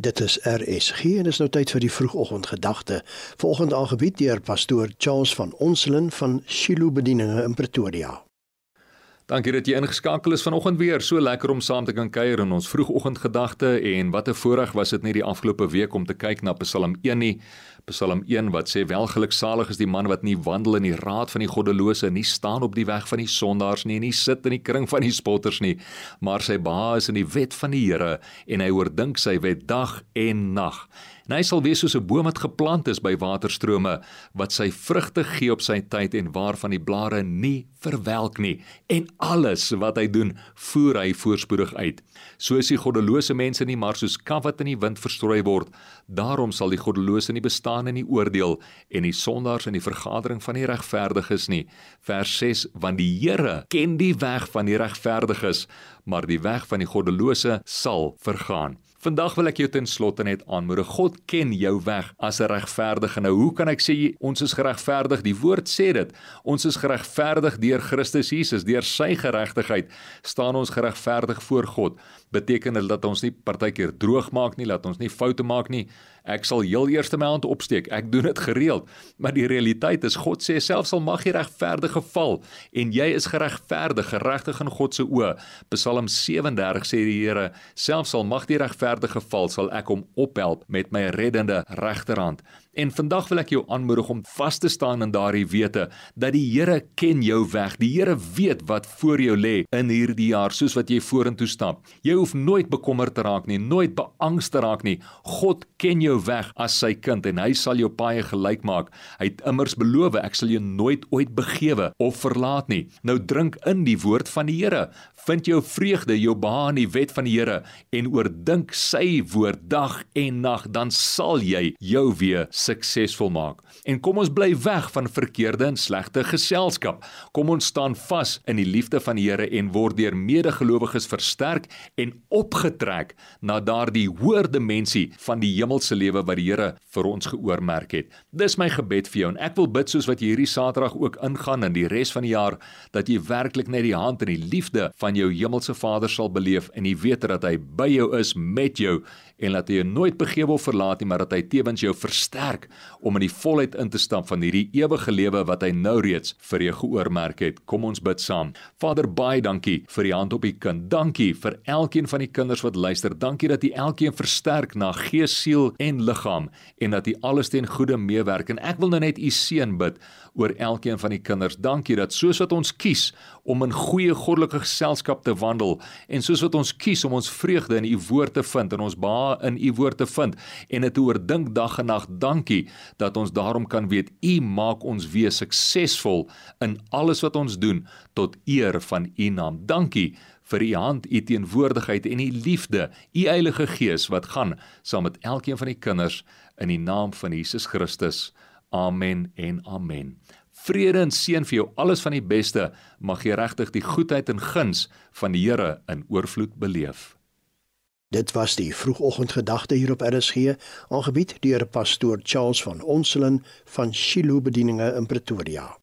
Dit is RSG en dis nou tyd vir die vroegoggendgedagte. Volgende aangebied deur pastoor Charles van Onselen van Shiloh Bedieninge in Pretoria. Dankie dat jy ingeskakel is vanoggend weer. So lekker om saam te kan kuier in ons vroegoggendgedagte en wat 'n voorreg was dit net die afgelope week om te kyk na Psalm 1 nie. Psalm 1 wat sê welgeluksalig is die man wat nie wandel in die raad van die goddelose nie, staan op die weg van die sondaars nie en nie sit in die kring van die spotters nie, maar sy behaag is in die wet van die Here en hy oordink sy wet dag en nag. En hy sal wees soos 'n boom wat geplant is by waterstrome wat sy vrugte gee op sy tyd en waarvan die blare nie verwelk nie en alles wat hy doen voer hy voorspoedig uit. So is die goddelose mense nie maar soos kaf wat in die wind verstrooi word. Daarom sal die goddelose nie bestaan in die oordeel en die sondaars in die vergadering van die regverdiges nie. Vers 6 want die Here ken die weg van die regverdiges, maar die weg van die goddelose sal vergaan. Vandag wil ek jou ten slotte net aanmoedig. God ken jou weg as 'n regverdige. Nou, hoe kan ek sê ons is geregverdig? Die woord sê dit. Ons is geregverdig deur Christus Jesus, deur sy geregtigheid staan ons geregverdig voor God. Beteken dit dat ons nie partykeer droog maak nie, laat ons nie foute maak nie. Ek sal heel eers my hand opsteek. Ek doen dit gereeld. Maar die realiteit is God sê self sal mag die regverdige val en jy is geregverdig, geregtig in God se oë. Psalm 37 sê die Here, self sal mag die regverdige regverdige val sal ek hom ophelp met my reddende regterhand. En vandag wil ek jou aanmoedig om vas te staan in daardie wete dat die Here ken jou weg. Die Here weet wat voor jou lê in hierdie jaar soos wat jy vorentoe stap. Jy hoef nooit bekommerd te raak nie, nooit beangst te raak nie. God ken jou weg as sy kind en hy sal jou paaie gelyk maak. Hy het immers beloof ek sal jou nooit ooit begewe of verlaat nie. Nou drink in die woord van die Here. Vind jou vreugde, jou behaag in die wet van die Here en oordink sy woord dag en nag, dan sal jy jou weer suksesvol maak. En kom ons bly weg van verkeerde en slegte geselskap. Kom ons staan vas in die liefde van die Here en word deur medegelowiges versterk en opgetrek na daardie hoër dimensie van die hemelse lewe wat die Here vir ons geoormerk het. Dis my gebed vir jou en ek wil bid soos wat jy hierdie Saterdag ook ingaan in die res van die jaar dat jy werklik net die hand en die liefde van jou hemelse Vader sal beleef en jy weet dat hy by jou is met jou en laat hy jou nooit begewe of verlaat nie maar dat hy tewens jou versterk om in die volheid in te stap van hierdie ewige lewe wat hy nou reeds vir jou geoormerk het. Kom ons bid saam. Vader, baie dankie vir die hand op die kind. Dankie vir elkeen van die kinders wat luister. Dankie dat U elkeen versterk na gees, siel en liggaam en dat U alles ten goeie meewerk. En ek wil nou net U seën bid oor elkeen van die kinders. Dankie dat soos wat ons kies om in goeie goddelike geselskap te wandel en soos wat ons kies om ons vreugde in U woord te vind en ons baie in U woord te vind en dit te oordink dag en nag. Dankie dat ons daarom kan weet U maak ons wees suksesvol in alles wat ons doen tot eer van U naam. Dankie vir u hand, u teenwoordigheid en u liefde, u Heilige Gees wat gaan saam met elkeen van die kinders in die naam van Jesus Christus. Amen en amen. Vrede en seën vir jou alles van die beste. Mag jy regtig die goedheid en guns van die Here in oorvloed beleef. Dit was die vroegoggendgedagte hier op RSG, aangebied deur pastoor Charles van Onselen van Shiloh Bedieninge in Pretoria.